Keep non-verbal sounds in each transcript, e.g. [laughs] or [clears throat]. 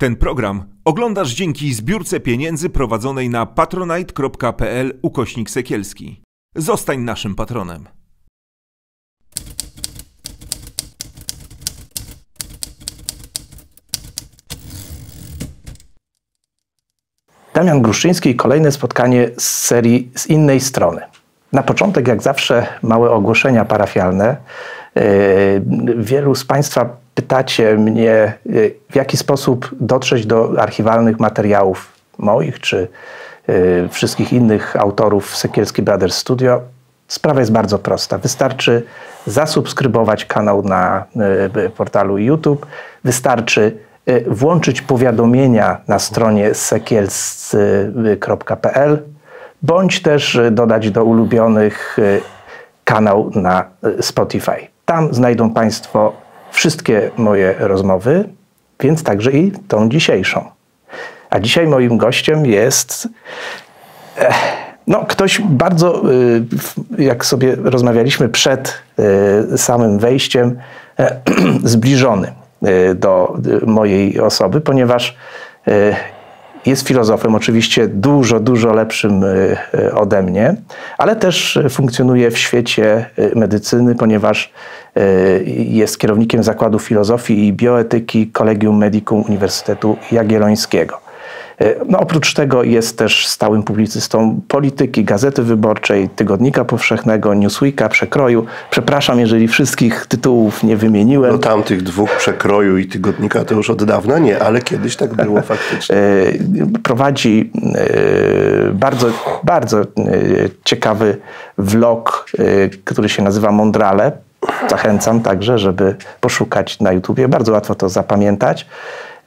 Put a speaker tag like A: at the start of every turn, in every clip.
A: Ten program oglądasz dzięki zbiórce pieniędzy prowadzonej na patronite.pl ukośnik sekielski. Zostań naszym patronem.
B: Damian Gruszczyński i kolejne spotkanie z serii z innej strony. Na początek, jak zawsze, małe ogłoszenia parafialne. Yy, Wielu z Państwa pytacie mnie, yy, w jaki sposób dotrzeć do archiwalnych materiałów moich czy yy, wszystkich innych autorów Sekielski Brothers Studio. Sprawa jest bardzo prosta. Wystarczy zasubskrybować kanał na y, portalu YouTube. Wystarczy y, włączyć powiadomienia na stronie sekielscy.pl bądź też y, dodać do ulubionych y, kanał na y, Spotify. Tam znajdą Państwo wszystkie moje rozmowy, więc także i tą dzisiejszą. A dzisiaj moim gościem jest eh, no, ktoś bardzo, y, jak sobie rozmawialiśmy przed y, samym wejściem, e, [clears throat] zbliżony y, do mojej osoby, ponieważ jest filozofem, oczywiście dużo, dużo lepszym y, y, ode mnie, ale też funkcjonuje w świecie y, medycyny, ponieważ jest kierownikiem Zakładu Filozofii i Bioetyki Collegium Medicum Uniwersytetu Jagiellońskiego. Y, No, oprócz tego jest też stałym publicystą polityki, Gazety Wyborczej, Tygodnika Powszechnego, Newsweeka, Przekroju. Przepraszam, jeżeli wszystkich tytułów nie wymieniłem.
C: No tamtych dwóch przekroju i tygodnika to już od dawna nie, ale kiedyś tak było [laughs] faktycznie.
B: Y, prowadzi y, bardzo, bardzo ciekawy vlog, który się nazywa Mondrale. Zachęcam także, żeby poszukać na YouTubie. Bardzo łatwo to zapamiętać.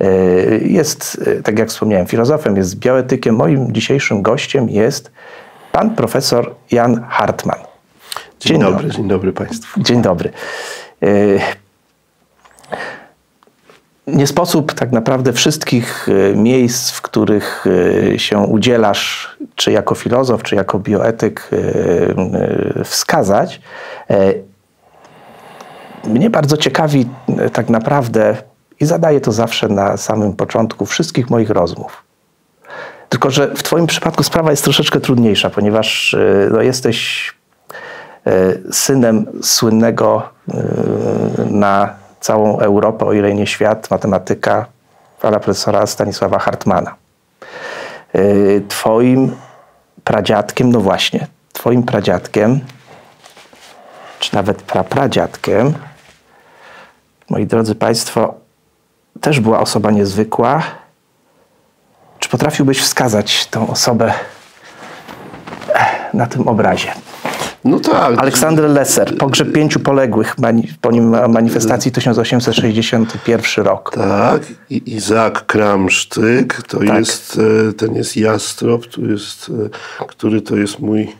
B: Y, Jest, y, tak jak wspomniałem, filozofem, jest bioetykiem. Moim dzisiejszym gościem jest pan profesor Jan Hartman.
C: Dzień, dobry, dzień dobry Państwu.
B: Dzień dobry. Y, Nie sposób tak naprawdę wszystkich miejsc, w których się udzielasz, czy jako filozof, czy jako bioetyk, wskazać. Mnie bardzo ciekawi tak naprawdę, i zadaję to zawsze na samym początku wszystkich moich rozmów. Tylko, że w Twoim przypadku sprawa jest troszeczkę trudniejsza, ponieważ y, no, jesteś e, synem słynnego e, na całą Europę, o ile nie świat, matematyka, pana profesora Stanisława Hartmana. Twoim pradziadkiem, no właśnie, twoim pradziadkiem, czy nawet prapradziadkiem, moi drodzy Państwo, też była osoba niezwykła. Czy potrafiłbyś wskazać tą osobę eh, na tym obrazie?
C: No tak.
B: Aleksander Lesser, pogrzeb pięciu poległych po nim manifestacji 1861 rok.
C: Tak, i Izaak Kramsztyk, to
B: Tak.
C: jest, e, ten jest Jastrop, tu jest, e, który to jest mój,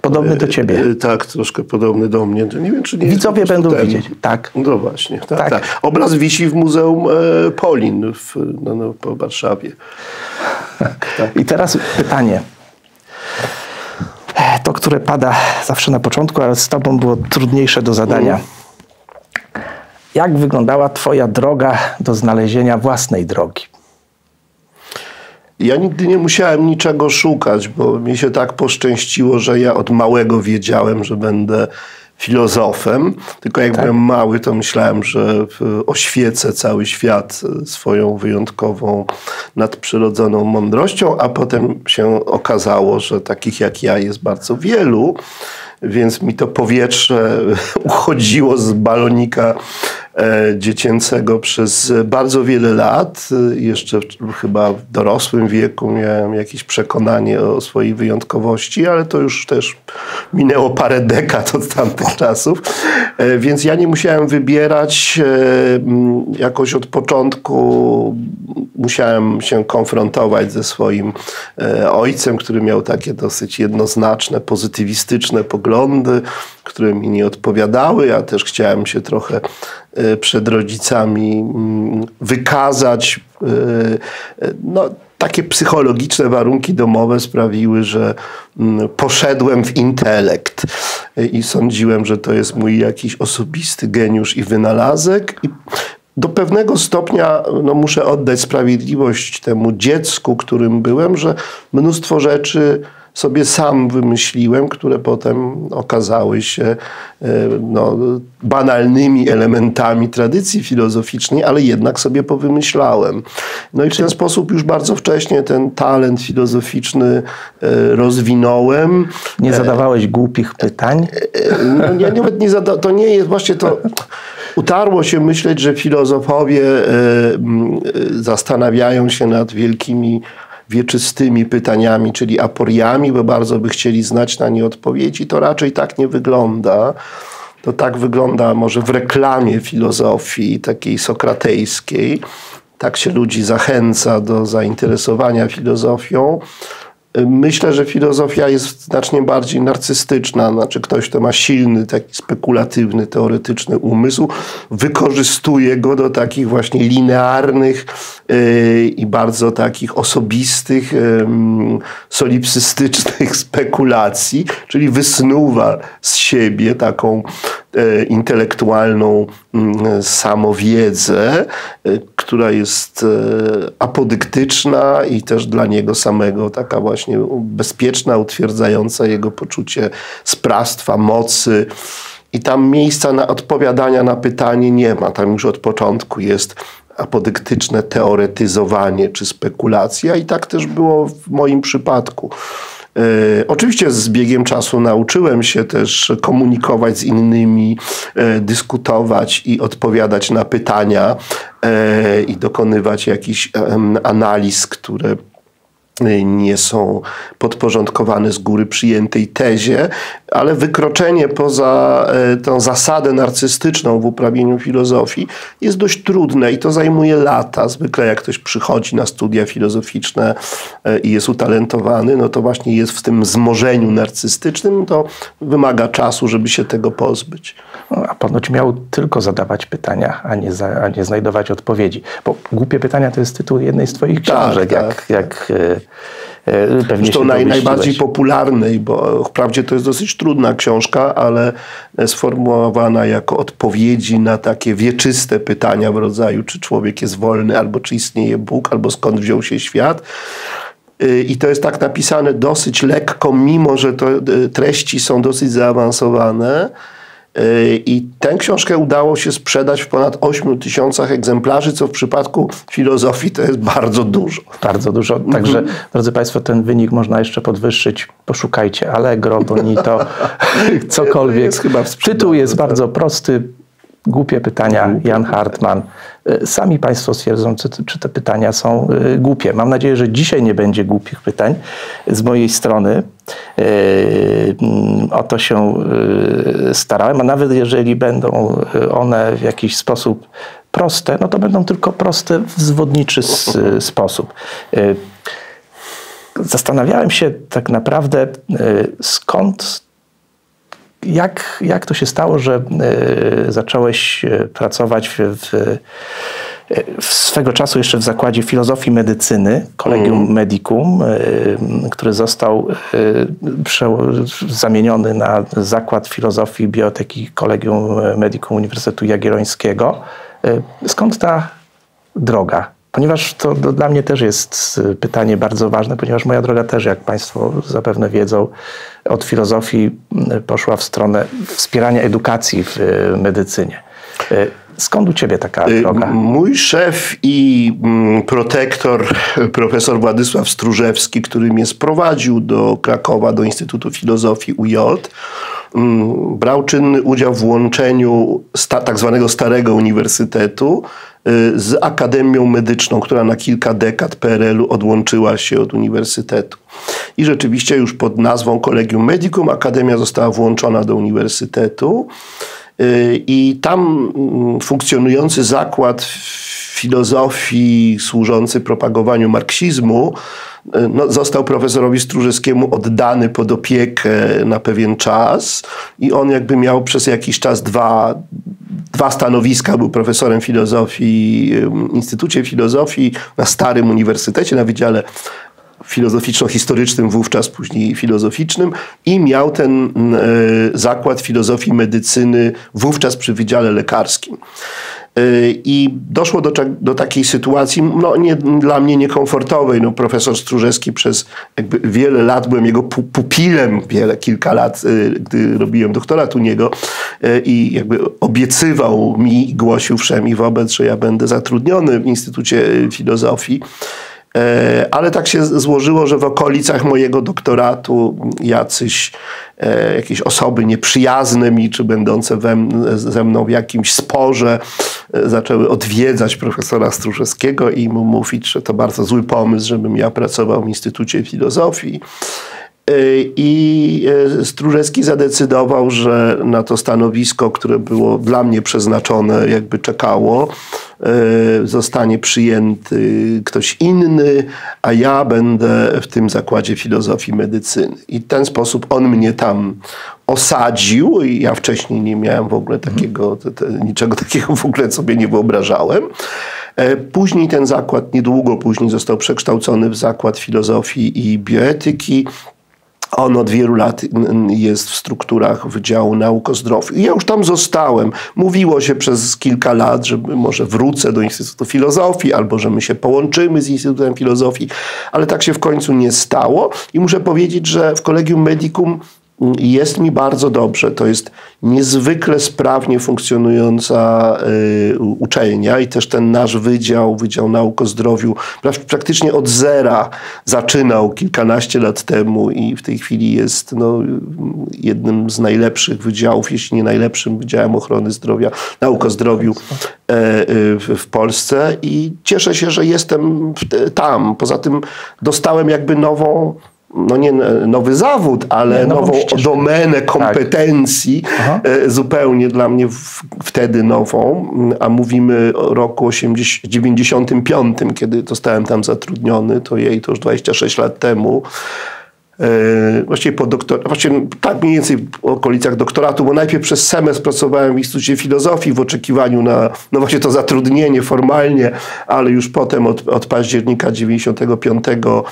B: Podobny do ciebie.
C: e, tak, troszkę podobny do mnie. To nie wiem, czy nie
B: Widzowie będą
C: ten.
B: widzieć. Tak.
C: No właśnie, tak,
B: Tak.
C: tak. Obraz wisi w Muzeum e, Polin w, no, no, po Warszawie.
B: I teraz pytanie. E, To, które pada zawsze na początku, ale z tobą było trudniejsze do zadania. Jak wyglądała twoja droga do znalezienia własnej drogi?
C: Ja nigdy nie musiałem niczego szukać, bo mi się tak poszczęściło, że ja od małego wiedziałem, że będę filozofem. Tylko jak byłem mały, to myślałem, że oświecę cały świat swoją wyjątkową, nadprzyrodzoną mądrością, a potem się okazało, że takich jak ja jest bardzo wielu. Więc mi to powietrze [laughs] uchodziło z balonika e, dziecięcego przez bardzo wiele lat. Jeszcze chyba w dorosłym wieku miałem jakieś przekonanie o swojej wyjątkowości, ale to już też minęło parę dekad od tamtych czasów. E, Więc ja nie musiałem wybierać e, jakoś od początku. Musiałem się konfrontować ze swoim ojcem, który miał takie dosyć jednoznaczne, pozytywistyczne poglądy, które mi nie odpowiadały. Ja też chciałem się trochę e, przed rodzicami mm, wykazać. E, e, No, takie psychologiczne warunki domowe sprawiły, że mm, poszedłem w intelekt i sądziłem, że to jest mój jakiś osobisty geniusz i wynalazek. I do pewnego stopnia no, muszę oddać sprawiedliwość temu dziecku, którym byłem, że mnóstwo rzeczy sobie sam wymyśliłem, które potem okazały się e, no, banalnymi elementami tradycji filozoficznej, ale jednak sobie powymyślałem. No i w ten sposób już bardzo wcześnie ten talent filozoficzny e, rozwinąłem.
B: Nie zadawałeś głupich pytań?
C: E, no, nie, nawet nie zada- to nie jest właśnie to. Utarło się myśleć, że filozofowie zastanawiają się nad wielkimi wieczystymi pytaniami, czyli aporiami, bo bardzo by chcieli znać na nie odpowiedzi, to raczej tak nie wygląda. To tak wygląda może w reklamie filozofii takiej sokratejskiej. Tak się ludzi zachęca do zainteresowania filozofią. Myślę, że filozofia jest znacznie bardziej narcystyczna. Znaczy, ktoś, kto ma silny, taki spekulatywny, teoretyczny umysł, wykorzystuje go do takich właśnie linearnych yy, i bardzo takich osobistych, yy, solipsystycznych [laughs] spekulacji, czyli wysnuwa z siebie taką intelektualną mm, samowiedzę, e, która jest e, apodyktyczna i też dla niego samego taka właśnie bezpieczna, utwierdzająca jego poczucie sprawstwa, mocy. I tam miejsca na odpowiadania na pytanie nie ma. Tam już od początku jest apodyktyczne teoretyzowanie czy spekulacja, i tak też było w moim przypadku. E, oczywiście z biegiem czasu nauczyłem się też komunikować z innymi, e, dyskutować i odpowiadać na pytania e, i dokonywać jakichś analiz, które nie są podporządkowane z góry przyjętej tezie, ale wykroczenie poza e, tą zasadę narcystyczną w uprawieniu filozofii jest dość trudne i to zajmuje lata. Zwykle jak ktoś przychodzi na studia filozoficzne e, i jest utalentowany, no to właśnie jest w tym zmożeniu narcystycznym, to wymaga czasu, żeby się tego pozbyć.
B: No, a ponoć miał tylko zadawać pytania, a nie, za, a nie znajdować odpowiedzi. Bo głupie pytania to jest tytuł jednej z twoich tak, książek, tak, jak, tak. jak pewnie
C: Zresztą naj, najbardziej popularnej, bo wprawdzie to jest dosyć trudna książka, ale sformułowana jako odpowiedzi na takie wieczyste pytania w rodzaju, czy człowiek jest wolny, albo czy istnieje Bóg, albo skąd wziął się świat. Y, I to jest tak napisane dosyć lekko, mimo że to treści są dosyć zaawansowane. Y, I tę książkę udało się sprzedać w ponad 8 tysiącach egzemplarzy, co w przypadku filozofii to jest bardzo dużo.
B: Bardzo dużo. Także, mm -hmm. drodzy Państwo, ten wynik można jeszcze podwyższyć. Poszukajcie Allegro, Bonito, [laughs] cokolwiek. Jest chyba Tytuł jest tak. bardzo prosty. Głupie pytania, Jan Hartman. Y, sami Państwo stwierdzą, czy, czy, te pytania są y, głupie. Mam nadzieję, że dzisiaj nie będzie głupich pytań z mojej strony. Y, o to się starałem, a nawet jeżeli będą one w jakiś sposób proste, no to będą tylko proste w zwodniczy sposób. Zastanawiałem się tak naprawdę, skąd jak, jak to się stało, że y, zacząłeś e, pracować w, w, e, w, swego czasu jeszcze w Zakładzie Filozofii Medycyny, Collegium mm. Medicum, y, który został zamieniony na Zakład Filozofii i Bioteki Collegium Medicum Uniwersytetu Jagiellońskiego. Skąd ta droga? Ponieważ to, to, dla mnie też jest pytanie bardzo ważne, ponieważ moja droga też, jak Państwo zapewne wiedzą, od filozofii poszła w stronę wspierania edukacji w e, medycynie. Skąd u Ciebie taka droga?
C: Mój szef i protektor, [laughs] profesor Władysław Stróżewski, który mnie sprowadził do Krakowa, do Instytutu Filozofii UJ, brał czynny udział w łączeniu sta, tak zwanego Starego Uniwersytetu Y, z Akademią Medyczną, która na kilka dekad PRL-u odłączyła się od uniwersytetu. I rzeczywiście już pod nazwą Collegium Medicum Akademia została włączona do uniwersytetu. Y, I tam mm, funkcjonujący zakład filozofii służący propagowaniu marksizmu y, no, został profesorowi Stróżewskiemu oddany pod opiekę na pewien czas i on jakby miał przez jakiś czas dwa, dwa stanowiska. Był profesorem filozofii w Instytucie Filozofii na Starym Uniwersytecie, na Wydziale filozoficzno-historycznym, wówczas później filozoficznym i miał ten y, zakład filozofii medycyny wówczas przy Wydziale Lekarskim. I doszło do, do takiej sytuacji, no nie, dla mnie niekomfortowej. No, profesor Stróżewski przez wiele lat, byłem jego pupilem, wiele, kilka lat, gdy robiłem doktorat u niego i jakby obiecywał mi i głosił wszemi wobec, że ja będę zatrudniony w Instytucie Filozofii. E, ale tak się złożyło, że w okolicach mojego doktoratu jacyś e, jakieś osoby nieprzyjazne mi, czy będące we, ze mną w jakimś sporze, e, zaczęły odwiedzać profesora Stróżewskiego i mu mówić, że to bardzo zły pomysł, żebym ja pracował w Instytucie Filozofii. I Stróżewski zadecydował, że na to stanowisko, które było dla mnie przeznaczone, jakby czekało, E, zostanie przyjęty ktoś inny, a ja będę w tym zakładzie filozofii medycyny. I w ten sposób on mnie tam osadził i ja wcześniej nie miałem w ogóle takiego, te, te, niczego takiego w ogóle sobie nie wyobrażałem. E, później ten zakład, niedługo później został przekształcony w zakład filozofii i bioetyki. On od wielu lat jest w strukturach Wydziału Nauk o Zdrowiu. I ja już tam zostałem. Mówiło się przez kilka lat, że może wrócę do Instytutu Filozofii, albo że my się połączymy z Instytutem Filozofii, ale tak się w końcu nie stało. I muszę powiedzieć, że w Kolegium Medicum jest mi bardzo dobrze. To jest niezwykle sprawnie funkcjonująca y, uczelnia i też ten nasz wydział, Wydział Nauk o Zdrowiu, praktycznie od zera zaczynał kilkanaście lat temu i w tej chwili jest no, jednym z najlepszych wydziałów, jeśli nie najlepszym wydziałem ochrony zdrowia, nauk o zdrowiu e, y, w Polsce i cieszę się, że jestem tam. Poza tym dostałem jakby nową no nie nowy zawód, ale nie, nową, nową domenę tak. kompetencji, tak. zupełnie dla mnie w, wtedy nową, a mówimy o roku 80, 95, kiedy zostałem tam zatrudniony, to jej to już 26 lat temu. E, właściwie po doktor, właściwie tak mniej więcej w okolicach doktoratu, bo najpierw przez semestr pracowałem w Instytucie Filozofii w oczekiwaniu na no właśnie to zatrudnienie formalnie, ale już potem od, od października 95 Mm,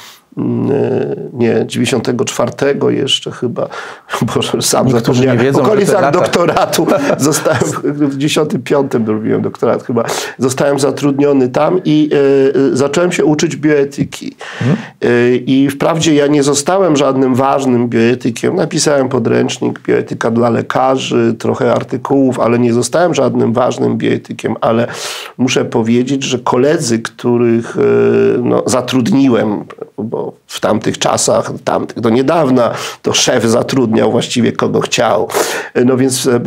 C: nie, 94 jeszcze chyba, [laughs] bo sam
B: Niektórzy nie wiedzą,
C: okolicach doktoratu. [laughs] Zostałem, w 95 robiłem doktorat chyba, zostałem zatrudniony tam i y, zacząłem się uczyć bioetyki. Hmm. Y, I wprawdzie ja nie zostałem żadnym ważnym bioetykiem, napisałem podręcznik bioetyka dla lekarzy, trochę artykułów, ale nie zostałem żadnym ważnym bioetykiem, ale muszę powiedzieć, że koledzy, których y, no, zatrudniłem, bo w tamtych czasach, tamtych do niedawna, to szef zatrudniał właściwie kogo chciał. No więc e,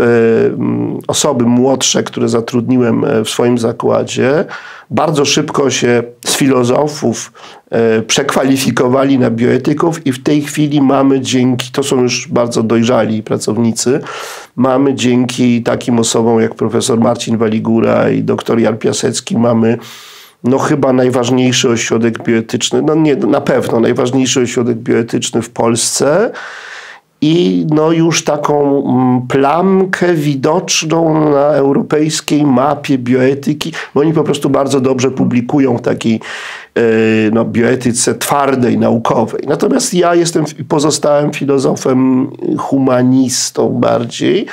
C: osoby młodsze, które zatrudniłem e, w swoim zakładzie, bardzo szybko się z filozofów e, przekwalifikowali na bioetyków i w tej chwili mamy dzięki, to są już bardzo dojrzali pracownicy, mamy dzięki takim osobom jak profesor Marcin Waligura i doktor Jan Piasecki, mamy no chyba najważniejszy ośrodek bioetyczny, no nie, na pewno najważniejszy ośrodek bioetyczny w Polsce i no już taką mm, plamkę widoczną na europejskiej mapie bioetyki, bo oni po prostu bardzo dobrze publikują w takiej e, no, bioetyce twardej, naukowej. Natomiast ja jestem, pozostałem filozofem humanistą bardziej.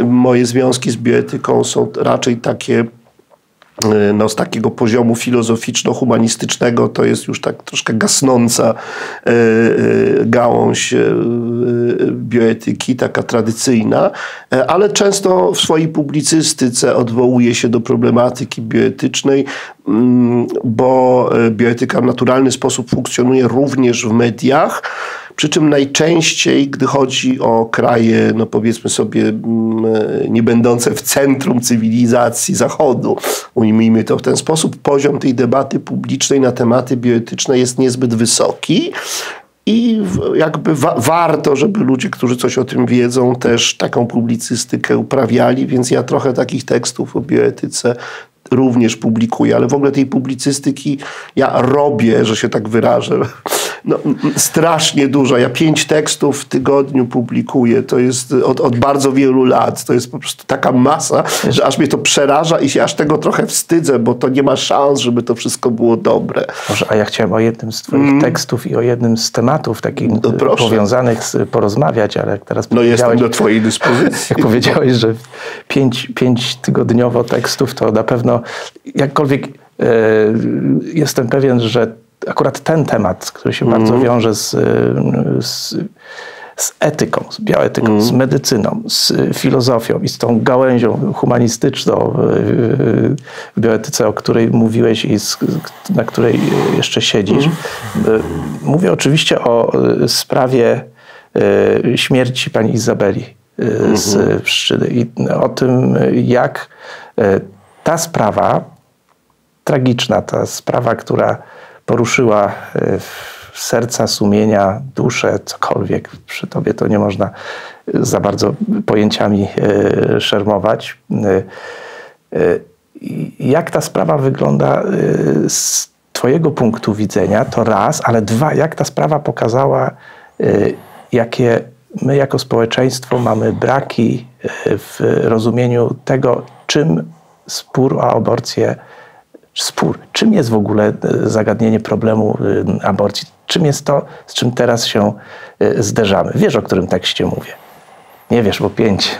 C: E, moje związki z bioetyką są raczej takie no, z takiego poziomu filozoficzno-humanistycznego to jest już tak troszkę gasnąca e, e, gałąź bioetyki, taka tradycyjna, ale często w swojej publicystyce odwołuje się do problematyki bioetycznej, mm, bo bioetyka w naturalny sposób funkcjonuje również w mediach. Przy czym najczęściej, gdy chodzi o kraje, no powiedzmy sobie, mm, nie będące w centrum cywilizacji Zachodu, ujmijmy to w ten sposób, poziom tej debaty publicznej na tematy bioetyczne jest niezbyt wysoki. I jakby wa warto, żeby ludzie, którzy coś o tym wiedzą, też taką publicystykę uprawiali, więc ja trochę takich tekstów o bioetyce również publikuję, ale w ogóle tej publicystyki ja robię, że się tak wyrażę, no, strasznie dużo. Ja pięć tekstów w tygodniu publikuję. To jest od, od bardzo wielu lat. To jest po prostu taka masa, że aż mnie to przeraża i się aż tego trochę wstydzę, bo to nie ma szans, żeby to wszystko było dobre.
B: Może, a ja chciałem o jednym z twoich mm. tekstów i o jednym z tematów takich no, powiązanych z, porozmawiać, ale jak teraz
C: No jestem do twojej dyspozycji. [laughs]
B: Jak powiedziałeś, że pięć, pięć tygodniowo tekstów, to na pewno jakkolwiek jestem pewien, że akurat ten temat, który się mm. bardzo mhm. wiąże z, z, z etyką, z bioetyką, mm. z mhm. medycyną, z filozofią i z tą gałęzią humanistyczną w bioetyce, o której mówiłeś i z, na której jeszcze siedzisz. Mm. Mówię oczywiście o sprawie śmierci pani Izabeli z mm Pszczyny i o tym, jak ta sprawa, tragiczna, ta sprawa, która poruszyła e, serca, sumienia, duszę, cokolwiek. Przy tobie to nie można za bardzo pojęciami e, szermować. E, jak ta sprawa wygląda z Twojego punktu widzenia, to raz, ale dwa, jak ta sprawa pokazała, jakie my jako społeczeństwo mamy braki w rozumieniu tego, czym spór o aborcję spór. Czym jest w ogóle e, zagadnienie problemu e, aborcji? Czym jest to, z czym teraz się e, zderzamy? Wiesz, o którym tekście mówię. Nie wiesz, bo pięć.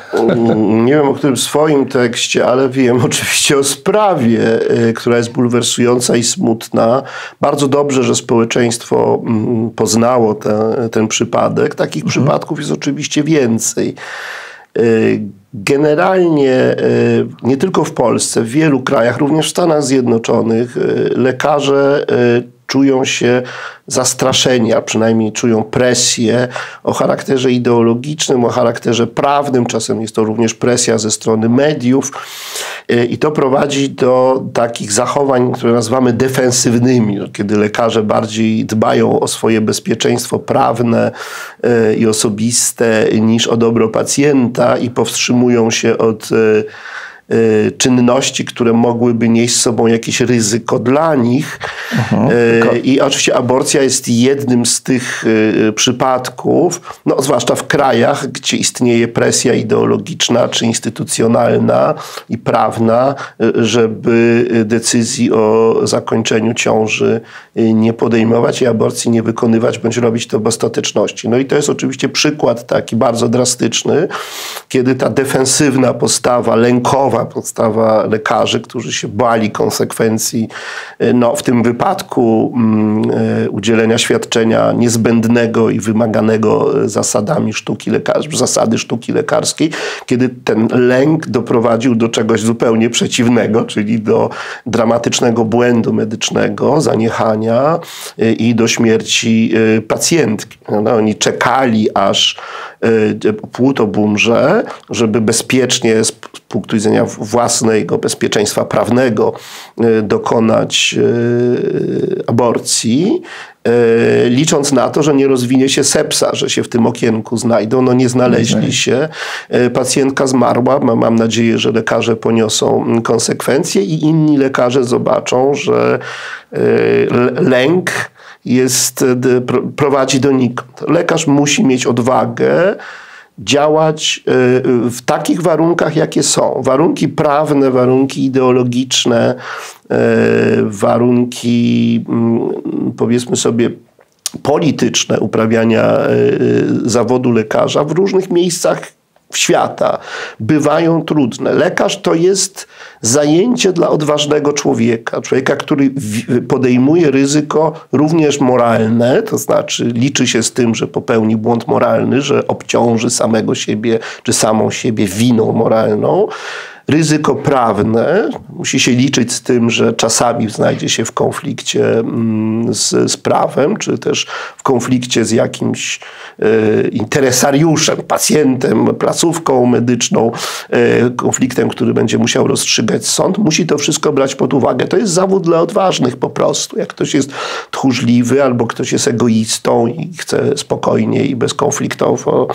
C: Nie wiem o którym swoim tekście, ale wiem [laughs] oczywiście o sprawie, która jest bulwersująca i smutna. Bardzo dobrze, że społeczeństwo mm, poznało te, ten przypadek. Takich mhm. przypadków jest oczywiście więcej. Generalnie e, nie tylko w Polsce, w wielu krajach, również w Stanach Zjednoczonych, e, lekarze e, czują się zastraszeni, a przynajmniej czują presję o charakterze ideologicznym, o charakterze prawnym. Czasem jest to również presja ze strony mediów. Y, I to prowadzi do takich zachowań, które nazywamy defensywnymi, no, kiedy lekarze bardziej dbają o swoje bezpieczeństwo prawne y, i osobiste niż o dobro pacjenta i powstrzymują się od y, czynności, które mogłyby nieść z sobą jakieś ryzyko dla nich. Mhm, y, I oczywiście aborcja jest jednym z tych y, przypadków, no, zwłaszcza w krajach, gdzie istnieje presja ideologiczna czy instytucjonalna i prawna, żeby decyzji o zakończeniu ciąży nie podejmować i aborcji nie wykonywać, bądź robić to w ostateczności. No i to jest oczywiście przykład taki bardzo drastyczny, kiedy ta defensywna postawa lękowa, podstawa lekarzy, którzy się bali konsekwencji, e, no, w tym wypadku mm, e, udzielenia świadczenia niezbędnego i wymaganego e, zasadami sztuki lekarskiej, zasady sztuki lekarskiej, kiedy ten lęk doprowadził do czegoś zupełnie przeciwnego, czyli do dramatycznego błędu medycznego, zaniechania i do śmierci pacjentki. No, oni czekali aż płuto bumrze, żeby bezpiecznie z punktu widzenia własnego bezpieczeństwa prawnego e, dokonać e, aborcji, e, licząc na to, że nie rozwinie się sepsa, że się w tym okienku znajdą. No nie znaleźli się. Pacjentka zmarła. Mam nadzieję, że lekarze poniosą konsekwencje i inni lekarze zobaczą, że lęk jest, prowadzi donikąd. Lekarz musi mieć odwagę, działać y, w takich warunkach, jakie są. Warunki prawne, warunki ideologiczne, y, warunki mm, powiedzmy sobie polityczne uprawiania zawodu lekarza w różnych miejscach świata bywają trudne. Lekarz to jest zajęcie dla odważnego człowieka, człowieka, który podejmuje ryzyko również moralne, to znaczy liczy się z tym, że popełni błąd moralny, że obciąży samego siebie czy samą siebie winą moralną ryzyko prawne, musi się liczyć z tym, że czasami znajdzie się w konflikcie mm, z, z prawem, czy też w konflikcie z jakimś e, interesariuszem, pacjentem, placówką medyczną, e, konfliktem, który będzie musiał rozstrzygać sąd. Musi to wszystko brać pod uwagę. To jest zawód dla odważnych po prostu. Jak ktoś jest tchórzliwy albo ktoś jest egoistą i chce spokojnie i bezkonfliktowo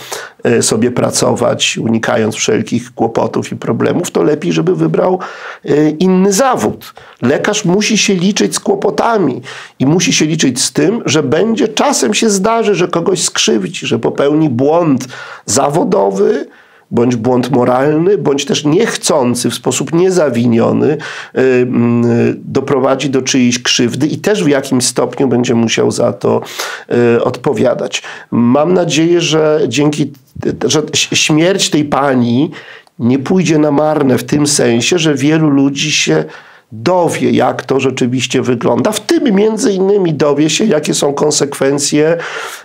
C: sobie pracować, unikając wszelkich kłopotów i problemów, to lepiej, żeby wybrał e, inny zawód. Lekarz musi się liczyć z kłopotami i musi się liczyć z tym, że będzie czasem się zdarzy, że kogoś skrzywdzi, że popełni błąd zawodowy, bądź błąd moralny, bądź też niechcący, w sposób niezawiniony, y, y, doprowadzi do czyjejś krzywdy i też w jakimś stopniu będzie musiał za to y, odpowiadać. Mam nadzieję, że dzięki że śmierć tej pani nie pójdzie na marne w tym sensie, że wielu ludzi się dowie, jak to rzeczywiście wygląda. W tym między innymi dowie się, jakie są konsekwencje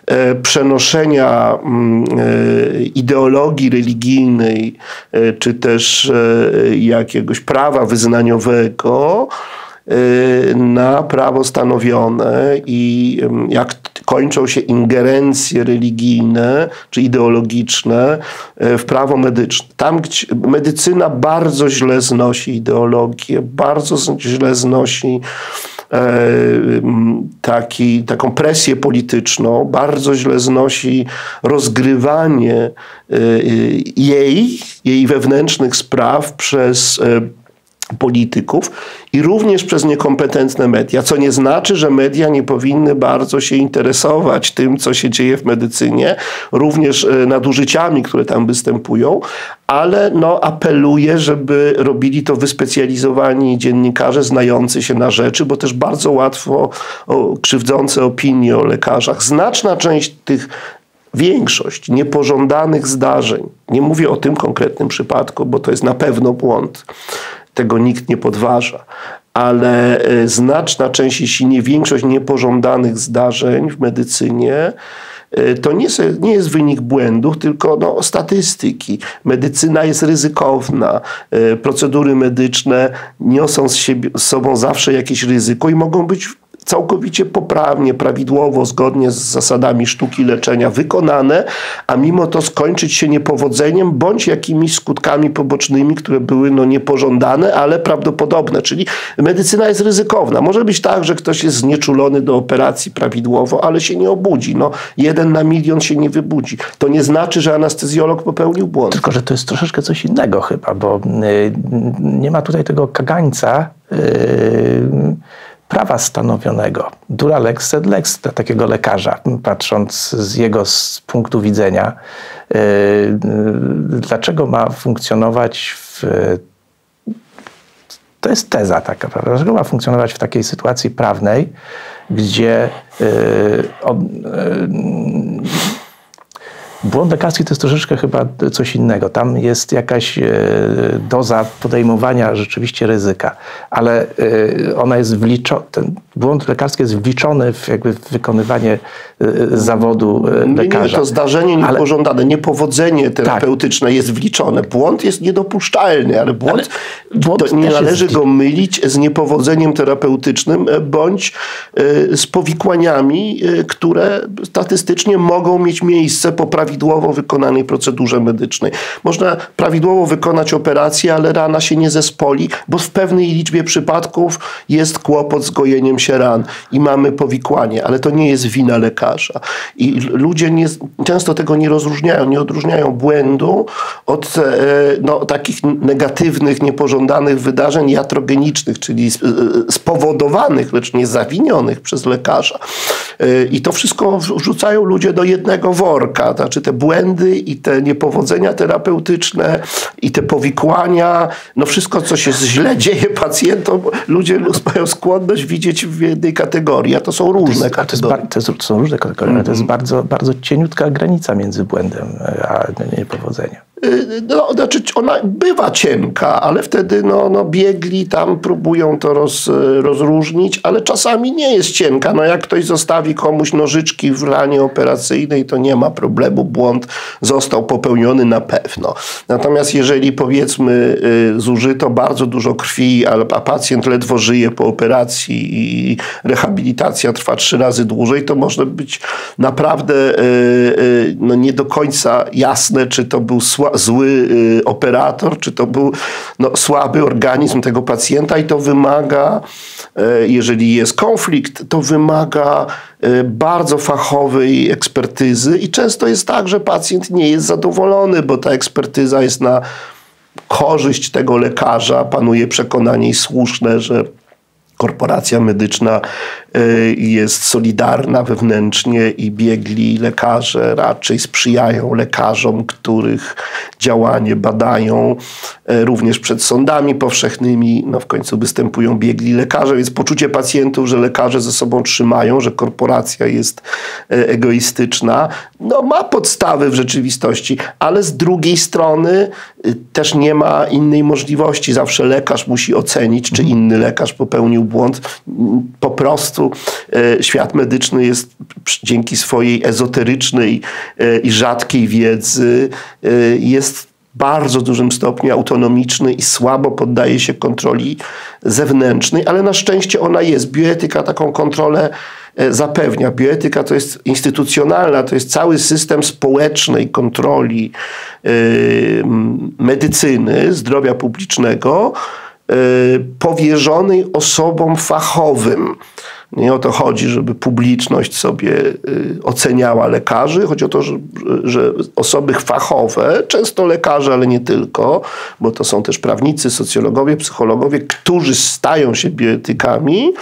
C: e, przenoszenia mm, e, ideologii religijnej, e, czy też jakiegoś prawa wyznaniowego na prawo stanowione i jak kończą się ingerencje religijne czy ideologiczne e, w prawo medyczne. Tam, gdzie medycyna bardzo źle znosi ideologię, bardzo źle znosi e, taki, taką presję polityczną, bardzo źle znosi rozgrywanie e, jej, jej wewnętrznych spraw przez polityków i również przez niekompetentne media, co nie znaczy, że media nie powinny bardzo się interesować tym, co się dzieje w medycynie, również e, nadużyciami, które tam występują, ale no, apeluję, żeby robili to wyspecjalizowani dziennikarze znający się na rzeczy, bo też bardzo łatwo o, krzywdzące opinie o lekarzach. Znaczna część tych większość niepożądanych zdarzeń, nie mówię o tym konkretnym przypadku, bo to jest na pewno błąd, tego nikt nie podważa. Ale e, znaczna część, jeśli nie większość niepożądanych zdarzeń w medycynie, e, to nie, nie jest wynik błędów, tylko no, statystyki. Medycyna jest ryzykowna. E, procedury medyczne niosą z, siebie, z sobą zawsze jakieś ryzyko i mogą być całkowicie poprawnie, prawidłowo, zgodnie z zasadami sztuki leczenia wykonane, a mimo to skończyć się niepowodzeniem bądź jakimiś skutkami pobocznymi, które były no, niepożądane, ale prawdopodobne. Czyli medycyna jest ryzykowna. Może być tak, że ktoś jest znieczulony do operacji prawidłowo, ale się nie obudzi. No, jeden na milion się nie wybudzi. To nie znaczy, że anestezjolog popełnił błąd.
B: Tylko, że to jest troszeczkę coś innego chyba, bo y, nie ma tutaj tego kagańca. Yy prawa stanowionego. Dura lex sed lex dla takiego lekarza, patrząc z jego z punktu widzenia. E, dlaczego ma funkcjonować w to jest teza taka, prawda? Dlaczego ma funkcjonować w takiej sytuacji prawnej, gdzie yy, od, yy, Błąd lekarski to jest troszeczkę chyba coś innego. Tam jest jakaś e, doza podejmowania rzeczywiście ryzyka, ale e, ona jest wliczona, ten błąd lekarski jest wliczony w jakby wykonywanie e, zawodu lekarza.
C: Nie, nie, to zdarzenie niepożądane, ale... niepowodzenie terapeutyczne tak. jest wliczone. Błąd jest niedopuszczalny, ale błąd, ale błąd nie należy jest... go mylić z niepowodzeniem terapeutycznym bądź z powikłaniami, które statystycznie mogą mieć miejsce po prawidłowym prawidłowo wykonanej procedurze medycznej. Można prawidłowo wykonać operację, ale rana się nie zespoli, bo w pewnej liczbie przypadków jest kłopot z gojeniem się ran i mamy powikłanie, ale to nie jest wina lekarza. I ludzie nie, często tego nie rozróżniają, nie odróżniają błędu od e, no, takich negatywnych, niepożądanych wydarzeń jatrogenicznych, czyli e, spowodowanych, lecz nie zawinionych przez lekarza. E, I to wszystko wrzucają ludzie do jednego worka. Znaczy te błędy i te niepowodzenia terapeutyczne i te powikłania, no wszystko, co się źle [laughs] dzieje pacjentom, ludzie mają skłonność widzieć w jednej kategorii, a to są różne to jest,
B: kategorie. To, jest, to, są różne kategorie, mm -hmm. to jest mhm. bardzo, bardzo cieniutka granica między błędem a niepowodzeniem.
C: Y, no, znaczy ona bywa cienka, ale wtedy no, no biegli tam próbują to roz, rozróżnić, ale czasami nie jest cienka. No jak ktoś zostawi komuś nożyczki w ranie operacyjnej, to nie ma problemu, błąd został popełniony na pewno. Natomiast jeżeli powiedzmy y, zużyto bardzo dużo krwi, a pacjent ledwo żyje po operacji i rehabilitacja trwa trzy razy dłużej, to może być naprawdę y, no, nie do końca jasne, czy to był słaby zły y, operator, czy to był no, słaby organizm tego pacjenta i to wymaga, y, jeżeli jest konflikt, to wymaga y, bardzo fachowej ekspertyzy i często jest tak, że pacjent nie jest zadowolony, bo ta ekspertyza jest na korzyść tego lekarza, panuje przekonanie słuszne, że korporacja medyczna y, jest solidarna wewnętrznie i biegli lekarze raczej sprzyjają lekarzom, których działanie badają y, również przed sądami powszechnymi. No w końcu występują biegli lekarze, więc poczucie pacjentów, że lekarze ze sobą trzymają, że korporacja jest y, egoistyczna, no ma podstawy w rzeczywistości, ale z drugiej strony też nie ma innej możliwości. Zawsze lekarz musi ocenić, czy inny lekarz popełnił błąd. Po prostu e, świat medyczny jest dzięki swojej ezoterycznej e, i rzadkiej wiedzy e, jest bardzo dużym stopniu autonomiczny i słabo poddaje się kontroli zewnętrznej, ale na szczęście ona jest. Bioetyka taką kontrolę zapewnia. Bioetyka to jest instytucjonalna, to jest cały system społecznej kontroli medycyny, zdrowia publicznego, Y, powierzonej osobom fachowym. Nie o to chodzi, żeby publiczność sobie oceniała lekarzy. Chodzi o to, że, że, osoby fachowe, często lekarze, ale nie tylko, bo to są też prawnicy, socjologowie, psychologowie, którzy stają się bioetykami,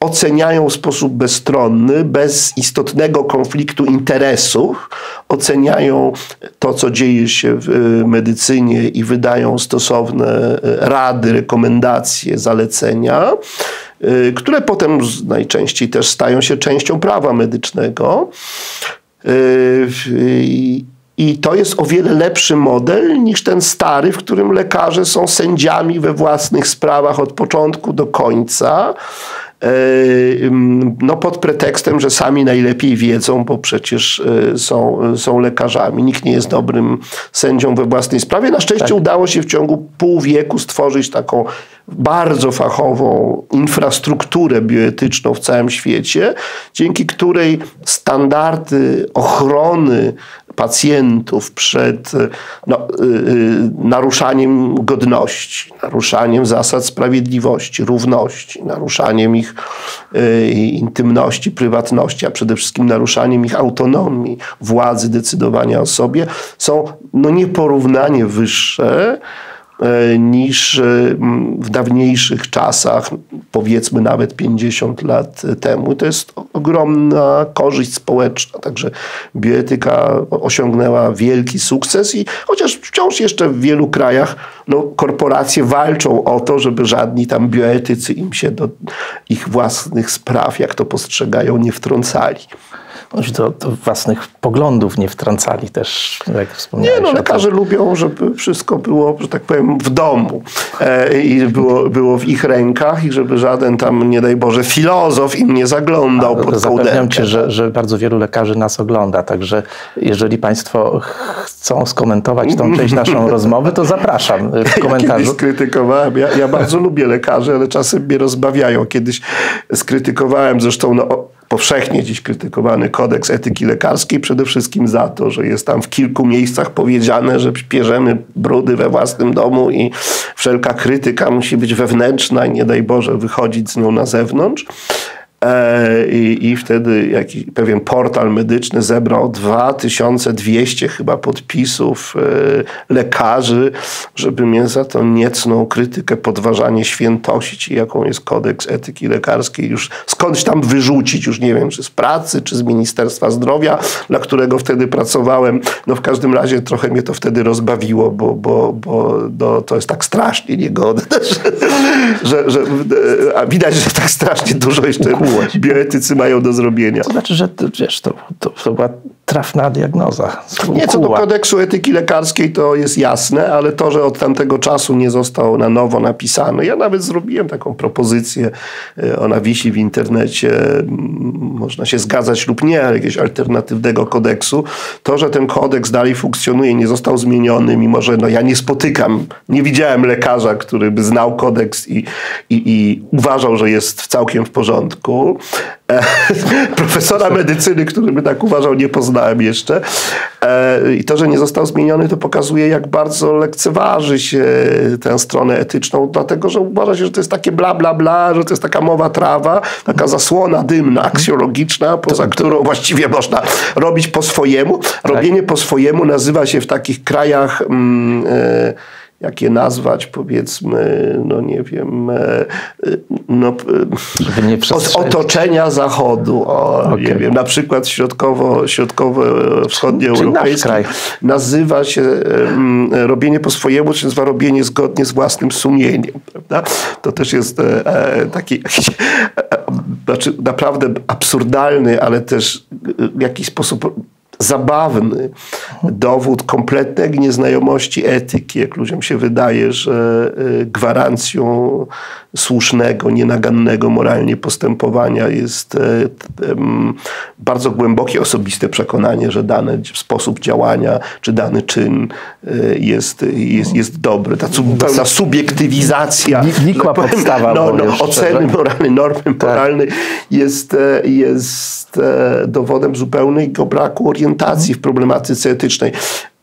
C: oceniają w sposób bezstronny, bez istotnego konfliktu interesów, oceniają to, co dzieje się w y, medycynie i wydają stosowne rady, rekomendacje, zalecenia. Y, które potem najczęściej też stają się częścią prawa medycznego. Y, I to jest o wiele lepszy model niż ten stary, w którym lekarze są sędziami we własnych sprawach od początku do końca. Y, no pod pretekstem, że sami najlepiej wiedzą, bo przecież są, są lekarzami. Nikt nie jest dobrym sędzią we własnej sprawie. Na szczęście tak. udało się w ciągu pół wieku stworzyć taką bardzo fachową infrastrukturę bioetyczną w całym świecie, dzięki której standardy ochrony pacjentów przed no, yy, naruszaniem godności, naruszaniem zasad sprawiedliwości, równości, naruszaniem ich intymności, prywatności, a przede wszystkim naruszaniem ich autonomii, władzy decydowania o sobie, są no, nieporównanie wyższe E, niż e, w dawniejszych czasach, powiedzmy nawet 50 lat temu. To jest ogromna korzyść społeczna, także bioetyka osiągnęła wielki sukces i chociaż wciąż jeszcze w wielu krajach no, korporacje walczą o to, żeby żadni tam bioetycy im się do ich własnych spraw, jak to postrzegają, nie wtrącali
B: do, do, własnych poglądów nie wtrącali też, jak wspomniałeś.
C: Nie, no lekarze lubią, żeby wszystko było, że tak powiem, w domu e, i było, było w ich rękach i żeby żaden tam, nie daj Boże, filozof im nie zaglądał A, pod
B: Zapewniam cię, że, że bardzo wielu lekarzy nas ogląda, także jeżeli państwo chcą skomentować tą część naszą [laughs] rozmowy, to zapraszam w komentarzu.
C: Ja skrytykowałem, ja, ja bardzo lubię lekarzy, ale czasem mnie rozbawiają. Kiedyś skrytykowałem zresztą no, powszechnie dziś krytykowany kodeks etyki lekarskiej, przede wszystkim za to, że jest tam w kilku miejscach powiedziane, że bierzemy brudy we własnym domu i wszelka krytyka musi być wewnętrzna i nie daj Boże wychodzić z nią na zewnątrz. E, I, I wtedy jakiś pewien portal medyczny zebrał 2200 chyba podpisów e, lekarzy, żeby mnie za tą niecną krytykę, podważanie świętości, jaką jest kodeks etyki lekarskiej, już skądś tam wyrzucić, już nie wiem, czy z pracy, czy z Ministerstwa Zdrowia, dla którego wtedy pracowałem. No w każdym razie trochę mnie to wtedy rozbawiło, bo, bo, bo no, to jest tak strasznie niegodne, [laughs] że, że, że a widać, że tak strasznie dużo jeszcze bioetycy mają do zrobienia.
B: To znaczy, że wiesz, to, to, to była trafna diagnoza.
C: Nie, co do kodeksu etyki lekarskiej to jest jasne, ale to, że od tamtego czasu nie został na nowo napisany. Ja nawet zrobiłem taką propozycję, e, ona wisi w internecie, można się zgadzać lub nie, ale jakiegoś alternatywnego kodeksu. To, że ten kodeks dalej funkcjonuje, nie został zmieniony, mimo że no, ja nie spotykam, nie widziałem lekarza, który by znał kodeks i, i, i uważał, że jest całkiem w porządku. E, [laughs] profesora medycyny, który by tak uważał, nie poznałem jeszcze. E, I to, że nie został zmieniony, to pokazuje, jak bardzo lekceważy się tę stronę etyczną, dlatego, że uważa się, że to jest takie bla, bla, bla, że to jest taka mowa trawa, taka zasłona dymna, aksjologiczna, poza którą właściwie można robić po swojemu. Robienie po swojemu nazywa się w takich krajach... Mm, e, jak je nazwać, powiedzmy, no nie wiem, e, e, no, od otoczenia Zachodu, o, okay. nie wiem, na przykład środkowo, środkowo-wschodnioeuropejski nazywa się um, robienie po swojemu, czy nazywa robienie zgodnie z własnym sumieniem, prawda? To też jest e, taki [laughs] znaczy naprawdę absurdalny, ale też w jakiś sposób zabawny dowód kompletnej nieznajomości etyki, jak ludziom się wydaje, że y, gwarancją słusznego, nienagannego moralnie postępowania jest y, bardzo głębokie osobiste przekonanie, że dany sposób działania czy dany czyn y, jest, jest, jest dobry. Ta pełna subiektywizacja
B: nikła podstawa
C: no, no, oceny moralnej, normy tak. moralnej jest, jest dowodem zupełnego braku orientacji w problematyce etycznej.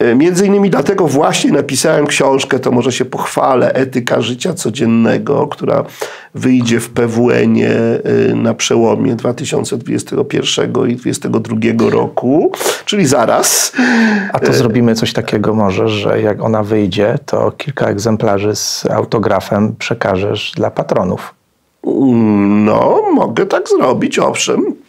C: E, między innymi dlatego właśnie napisałem książkę, to może się pochwalę, Etyka życia codziennego, która wyjdzie w PWN-ie e, na przełomie 2021 i 2022 roku, czyli zaraz.
B: A to zrobimy coś takiego może, że jak ona wyjdzie, to kilka egzemplarzy z autografem przekażesz dla patronów.
C: No, mogę tak zrobić, owszem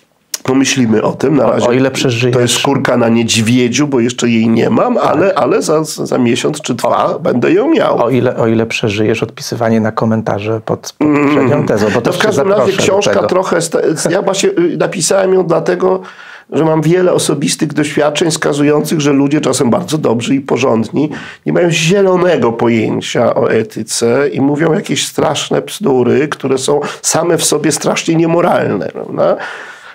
C: pomyślimy o tym. Na razie
B: o, ile przeżyjesz.
C: To jest skórka na niedźwiedziu, bo jeszcze jej nie mam, tak. ale, ale za, za miesiąc czy dwa o, będę ją miał.
B: O ile, o ile przeżyjesz odpisywanie na komentarze pod, pod mm. poprzednią tezą. Bo
C: to w każdym razie książka trochę... Ja właśnie y, napisałem ją dlatego, że mam wiele osobistych doświadczeń skazujących, że ludzie czasem bardzo dobrzy i porządni nie mają zielonego pojęcia o etyce i mówią jakieś straszne bzdury, które są same w sobie strasznie niemoralne. Prawda?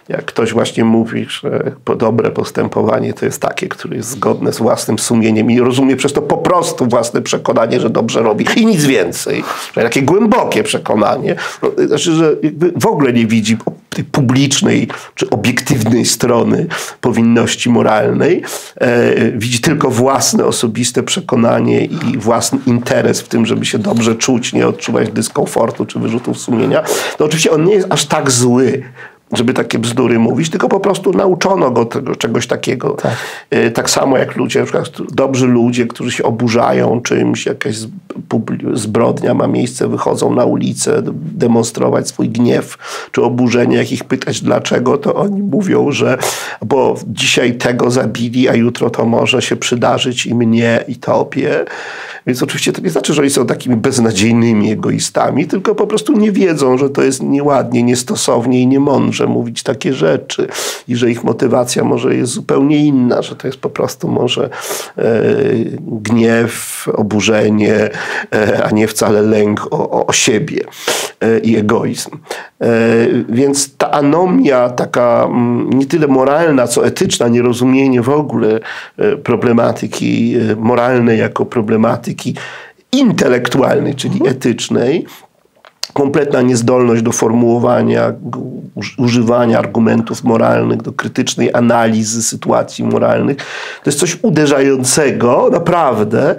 C: Jak ktoś właśnie mówi, że dobre postępowanie to jest takie, które jest zgodne z własnym sumieniem i rozumie przez to po prostu własne przekonanie, że dobrze robi. I nic więcej. Takie głębokie przekonanie, no, znaczy, że w ogóle nie widzi tej publicznej czy obiektywnej strony powinności moralnej, e, widzi tylko własne osobiste przekonanie i własny interes w tym, żeby się dobrze czuć, nie odczuwać dyskomfortu czy wyrzutów sumienia, to oczywiście on nie jest aż tak zły, żeby takie bzdury mówić, tylko po prostu nauczono go tego, czegoś takiego. Tak. E, tak samo jak ludzie, na przykład dobrzy ludzie, którzy się oburzają czymś, jakaś zbrodnia ma miejsce, wychodzą na ulicę demonstrować swój gniew czy oburzenie, jak ich pytać dlaczego, to oni mówią, że bo dzisiaj tego zabili, a jutro to może się przydarzyć i mnie, i tobie. Więc oczywiście to nie znaczy, że oni są takimi beznadziejnymi egoistami, tylko po prostu nie wiedzą, że to jest nieładnie, niestosownie i niemądrze mówić takie rzeczy i że ich motywacja może jest zupełnie inna, że to jest po prostu może e, gniew, oburzenie, e, a nie wcale lęk o, o siebie e, i egoizm. E, więc ta anomia taka mm, nie tyle moralna, co etyczna, nierozumienie w ogóle e, problematyki e, moralnej jako problematyki intelektualnej, czyli mhm. etycznej, kompletna niezdolność do formułowania, używania argumentów moralnych, do krytycznej analizy sytuacji moralnych. To jest coś uderzającego, naprawdę.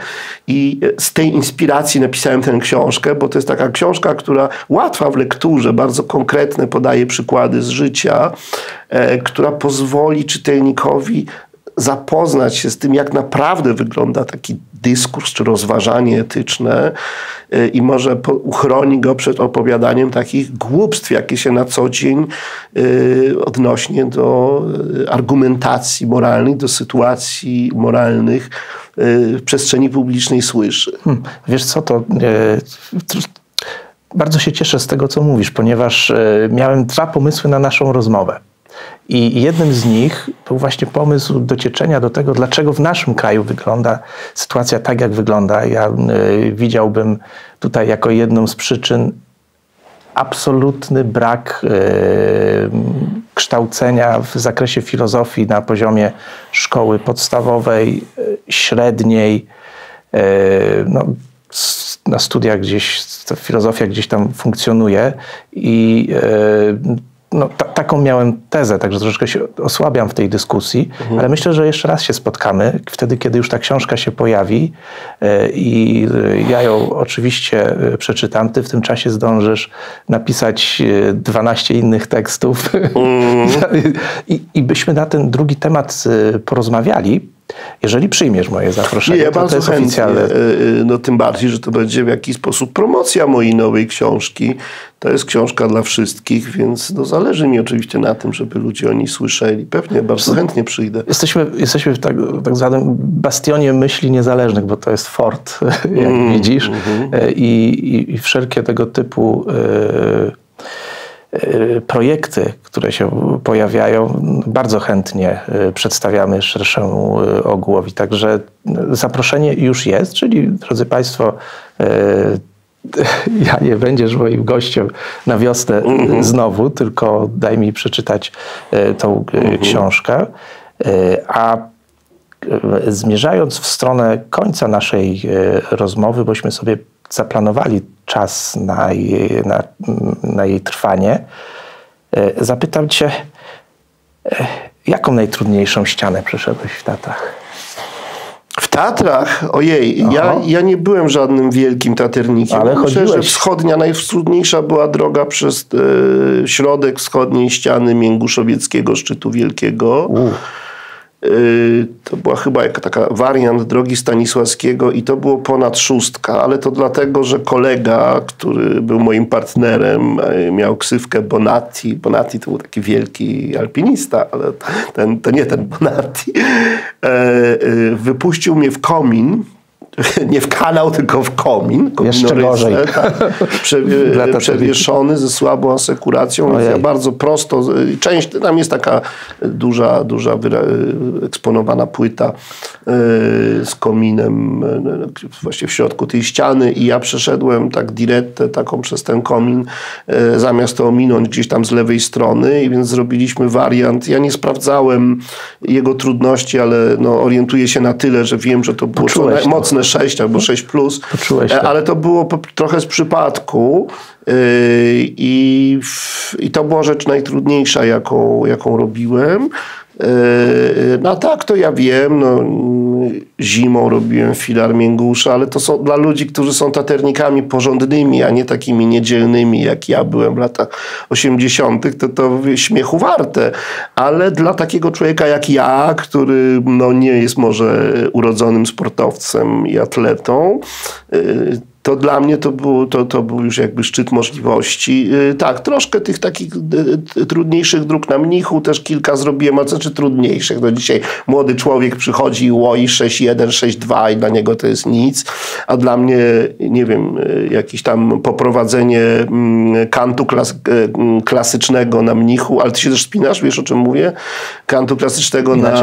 C: I z tej inspiracji napisałem tę książkę, bo to jest taka książka, która łatwa w lekturze, bardzo konkretne podaje przykłady z życia, e, która pozwoli czytelnikowi zapoznać się z tym, jak naprawdę wygląda taki dyskurs czy rozważanie etyczne y, i może uchroni go przed opowiadaniem takich głupstw, jakie się na co dzień y, odnośnie do y, argumentacji moralnych, do sytuacji moralnych w przestrzeni publicznej słyszy. Hmm.
B: Wiesz co, to bardzo się cieszę z tego, co mówisz, ponieważ miałem dwa pomysły na naszą rozmowę. I jednym z nich był właśnie pomysł docieczenia do tego, dlaczego w naszym kraju wygląda sytuacja tak, jak wygląda. Ja y, widziałbym tutaj jako jedną z przyczyn absolutny brak y, kształcenia w zakresie filozofii na poziomie szkoły podstawowej, y, średniej. Y, no, na studiach gdzieś, filozofia gdzieś tam funkcjonuje i y, no, ta, taką miałem tezę, także troszeczkę się osłabiam w tej dyskusji, mhm. ale myślę, że jeszcze raz się spotkamy, wtedy, kiedy już ta książka się pojawi e, i ja ją oczywiście e, przeczytam. Ty w tym czasie zdążysz napisać 12 innych tekstów mhm. [laughs] I, i byśmy na ten drugi temat porozmawiali. Jeżeli przyjmiesz moje zaproszenie,
C: Nie, ja to, to jest chętnie. oficjalne. No tym bardziej, że to będzie w jakiś sposób promocja mojej nowej książki. To jest książka dla wszystkich, więc no, zależy mi oczywiście na tym, żeby ludzie o niej słyszeli. Pewnie bardzo chętnie przyjdę.
B: Jesteśmy, jesteśmy w tak, tak zwanym bastionie myśli niezależnych, bo to jest fort, [laughs] jak mm, widzisz. Mm, I, i, I, wszelkie tego typu y, y, projekty, które się pojawiają, bardzo chętnie y, przedstawiamy szerszemu ogółowi. Także zaproszenie już jest, czyli drodzy Państwo, [laughs] ja nie będziesz moim gościem na wiosnę mm-hmm. znowu, tylko daj mi przeczytać tą mm-hmm. książkę. A zmierzając w stronę końca naszej rozmowy, bośmy sobie zaplanowali czas na jej, na, na jej trwanie, zapytam Cię, jaką najtrudniejszą ścianę przeszedłeś w Tatrach?
C: W Tatrach? Ojej, ja, ja nie byłem żadnym wielkim taternikiem. Ale Myślę, że wschodnia, najwschodniejsza była droga przez e, środek wschodniej ściany Mięguszowieckiego Szczytu Wielkiego. Y, to była chyba jaka taka wariant drogi Stanisławskiego i to było ponad szóstka, ale to dlatego, że kolega, który był moim partnerem, e, miał ksywkę Bonatti. Bonatti to był taki wielki alpinista, ale ten, to nie ten Bonatti. E, wypuścił mnie w komin [laughs] nie w kanał, tylko w komin.
B: Jeszcze gorzej. [laughs] Tak, [laughs]
C: przewieszony ze słabą asekuracją. Ja bardzo prosto, część, tam jest taka duża, duża eksponowana płyta e, z kominem e, właśnie w środku tej ściany i ja przeszedłem tak direttę taką przez ten komin, e, zamiast to ominąć gdzieś tam z lewej strony i więc zrobiliśmy wariant. Ja nie sprawdzałem jego trudności, ale no, orientuję się na tyle, że wiem, że to było mocne 6 albo 6 plus, e, ale to było trochę z przypadku e, i, i to była rzecz najtrudniejsza, jaką, jaką robiłem. E, no tak, to ja wiem, no, zimą robiłem filar Mięgusza, ale to są dla ludzi, którzy są taternikami porządnymi, a nie takimi niedzielnymi, jak ja byłem w latach 80., to to śmiechu warte. Ale dla takiego człowieka jak ja, który no, nie jest może urodzonym sportowcem i atletą, y, to dla mnie to był, to, to był już jakby szczyt możliwości. Y, tak, troszkę tych takich y, trudniejszych dróg na mnichu też kilka zrobiłem, a co czy trudniejszych. No dzisiaj młody człowiek przychodzi i łoi 6.1, 6.2 i dla niego to jest nic, a dla mnie, nie wiem, y, jakieś tam poprowadzenie mm, kantu klas mm, klasycznego na mnichu, ale ty się też spinasz, wiesz o czym mówię? Kantu klasycznego na,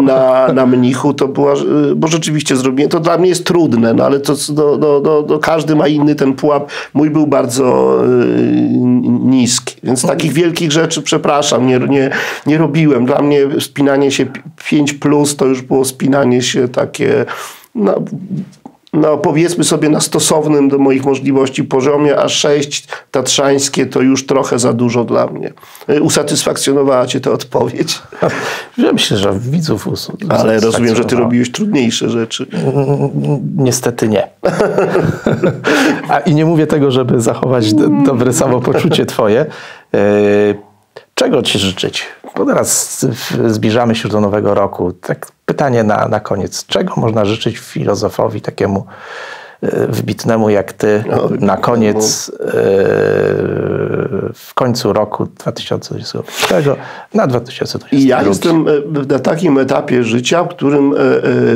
C: na, [laughs] na mnichu to była, bo rzeczywiście zrobiłem, to dla mnie jest trudne, no ale to do, do, do no, każdy ma inny ten pułap. Mój był bardzo y, niski, więc takich wielkich rzeczy, przepraszam, nie, nie, nie robiłem. Dla mnie spinanie się 5 plus to już było spinanie się takie no, no powiedzmy sobie na stosownym do moich możliwości poziomie, a sześć tatrzańskie to już trochę za dużo dla mnie. Y, usatysfakcjonowała cię ta odpowiedź?
B: Ja myślę, że widzów
C: Ale rozumiem, że ty robiłeś trudniejsze rzeczy.
B: Niestety nie. a i nie mówię tego, żeby zachować dobre samopoczucie twoje. Y, czego ci życzyć? Bo teraz zbliżamy się do nowego roku. Tak pytanie na, na koniec. Czego można życzyć filozofowi takiemu wybitnemu jak ty no, na koniec e, w końcu roku 2021 na 2022?
C: I ja jestem e, na takim etapie życia, w którym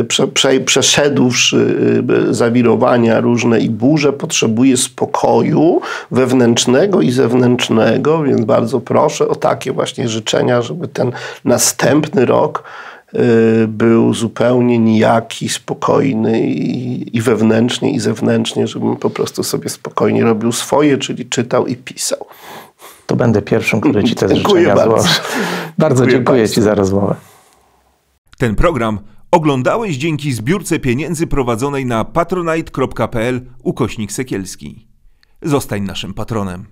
C: prze, prze, przeszedłszy zawirowania różne i burze, potrzebuję spokoju wewnętrznego i zewnętrznego, więc bardzo proszę o takie właśnie życzenia, żeby ten następny rok był zupełnie nijaki, spokojny i, i wewnętrznie, i zewnętrznie, żebym po prostu sobie spokojnie robił swoje, czyli czytał i pisał.
B: To będę pierwszym, który Ci te [laughs] życzenia bardzo. złoży. [laughs] Bardzo dziękuję, dziękuję Ci za rozmowę.
A: Ten program oglądałeś dzięki zbiórce pieniędzy prowadzonej na patronite.pl ukośnik Sekielski. Zostań naszym patronem.